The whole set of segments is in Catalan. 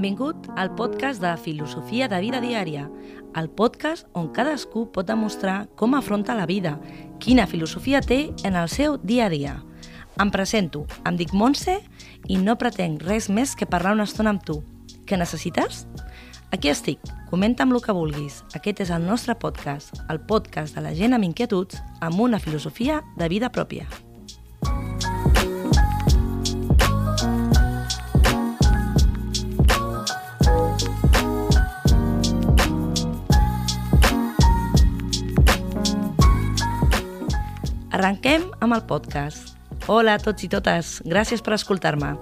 Benvingut al podcast de Filosofia de Vida Diària, el podcast on cadascú pot demostrar com afronta la vida, quina filosofia té en el seu dia a dia. Em presento, em dic Montse i no pretenc res més que parlar una estona amb tu. Què necessites? Aquí estic, comenta'm el que vulguis. Aquest és el nostre podcast, el podcast de la gent amb inquietuds amb una filosofia de vida pròpia. Arrenquem amb el podcast. Hola a tots i totes, gràcies per escoltar-me.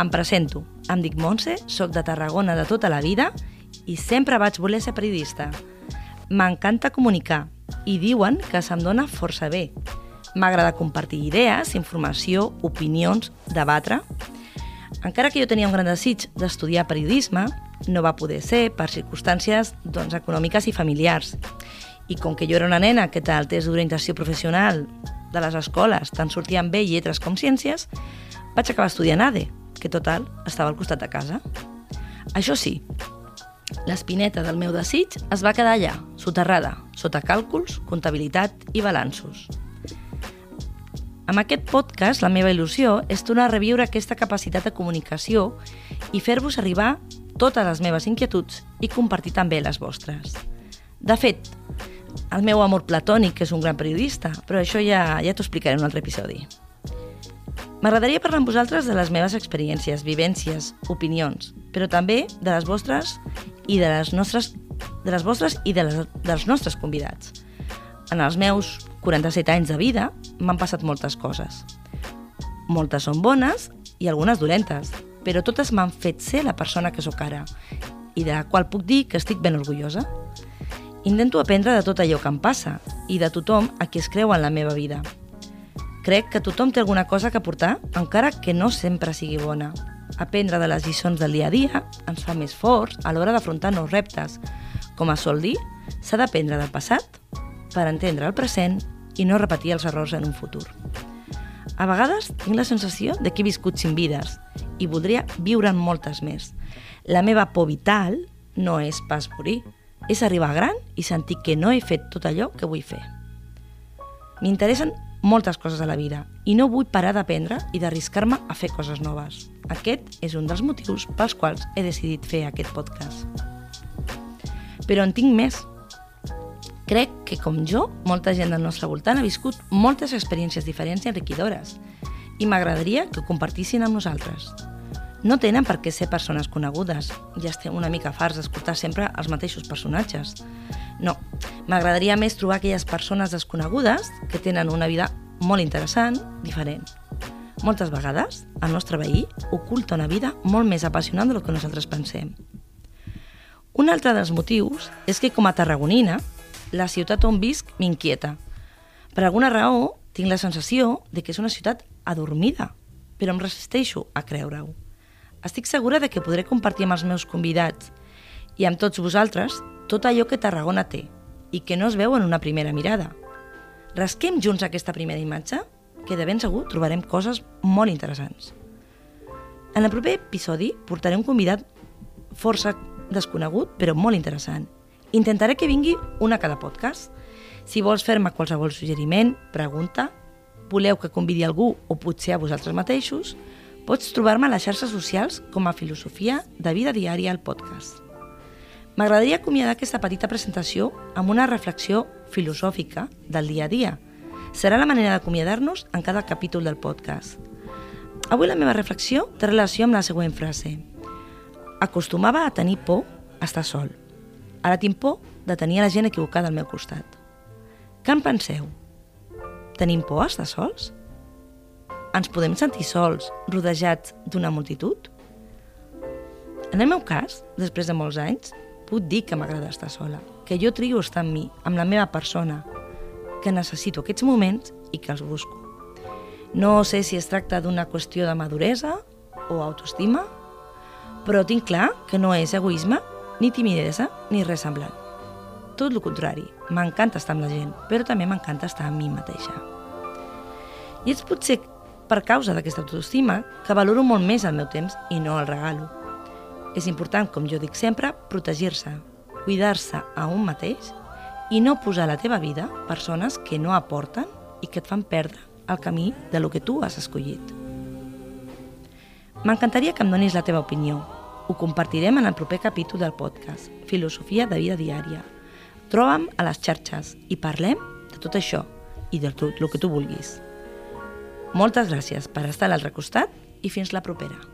Em presento, em dic Montse, sóc de Tarragona de tota la vida i sempre vaig voler ser periodista. M'encanta comunicar i diuen que se'm dona força bé. M'agrada compartir idees, informació, opinions, debatre. Encara que jo tenia un gran desig d'estudiar periodisme, no va poder ser per circumstàncies doncs, econòmiques i familiars. I com que jo era una nena que el test d'orientació professional de les escoles tant sortien bé lletres com ciències, vaig acabar estudiant ADE, que total estava al costat de casa. Això sí, l'espineta del meu desig es va quedar allà, soterrada, sota càlculs, comptabilitat i balanços. Amb aquest podcast, la meva il·lusió és tornar a reviure aquesta capacitat de comunicació i fer-vos arribar totes les meves inquietuds i compartir també les vostres. De fet, el meu amor platònic, que és un gran periodista, però això ja, ja t'ho explicaré en un altre episodi. M'agradaria parlar amb vosaltres de les meves experiències, vivències, opinions, però també de les vostres i de les nostres de les vostres i de les, dels nostres convidats. En els meus 47 anys de vida m'han passat moltes coses. Moltes són bones i algunes dolentes, però totes m'han fet ser la persona que sóc ara i de la qual puc dir que estic ben orgullosa. Intento aprendre de tot allò que em passa i de tothom a qui es creu en la meva vida. Crec que tothom té alguna cosa que aportar, encara que no sempre sigui bona. Aprendre de les lliçons del dia a dia ens fa més forts a l'hora d'afrontar nous reptes. Com a sol dir, s'ha d'aprendre del passat per entendre el present i no repetir els errors en un futur. A vegades tinc la sensació de que he viscut cinc vides i voldria viure'n moltes més. La meva por vital no és pas morir, és arribar gran i sentir que no he fet tot allò que vull fer. M'interessen moltes coses a la vida i no vull parar d'aprendre i d'arriscar-me a fer coses noves. Aquest és un dels motius pels quals he decidit fer aquest podcast. Però en tinc més. Crec que, com jo, molta gent del nostre voltant ha viscut moltes experiències diferents i enriquidores i m'agradaria que ho compartissin amb nosaltres. No tenen per què ser persones conegudes. Ja estem una mica farts d'escoltar sempre els mateixos personatges. No, m'agradaria més trobar aquelles persones desconegudes que tenen una vida molt interessant, diferent. Moltes vegades, el nostre veí oculta una vida molt més apassionant del que nosaltres pensem. Un altre dels motius és que, com a tarragonina, la ciutat on visc m'inquieta. Per alguna raó, tinc la sensació de que és una ciutat adormida, però em resisteixo a creure-ho. Estic segura de que podré compartir amb els meus convidats i amb tots vosaltres tot allò que Tarragona té i que no es veu en una primera mirada. Rasquem junts aquesta primera imatge, que de ben segur trobarem coses molt interessants. En el proper episodi portaré un convidat força desconegut, però molt interessant. Intentaré que vingui una cada podcast. Si vols fer-me qualsevol suggeriment, pregunta, voleu que convidi algú o potser a vosaltres mateixos, Pots trobar-me a les xarxes socials com a Filosofia de Vida Diària al podcast. M'agradaria acomiadar aquesta petita presentació amb una reflexió filosòfica del dia a dia. Serà la manera d'acomiadar-nos en cada capítol del podcast. Avui la meva reflexió té relació amb la següent frase. Acostumava a tenir por a estar sol. Ara tinc por de tenir la gent equivocada al meu costat. Què en penseu? Tenim por a estar sols? Ens podem sentir sols, rodejats d'una multitud? En el meu cas, després de molts anys, puc dir que m'agrada estar sola, que jo trio estar amb mi, amb la meva persona, que necessito aquests moments i que els busco. No sé si es tracta d'una qüestió de maduresa o autoestima, però tinc clar que no és egoisme, ni timidesa, ni res semblant. Tot el contrari, m'encanta estar amb la gent, però també m'encanta estar amb mi mateixa. I és potser per causa d'aquesta autoestima que valoro molt més el meu temps i no el regalo. És important, com jo dic sempre, protegir-se, cuidar-se a un mateix i no posar a la teva vida persones que no aporten i que et fan perdre el camí de lo que tu has escollit. M'encantaria que em donis la teva opinió. Ho compartirem en el proper capítol del podcast Filosofia de vida diària. Troba'm a les xarxes i parlem de tot això i de tot el que tu vulguis. Moltes gràcies per estar a l'altre costat i fins la propera.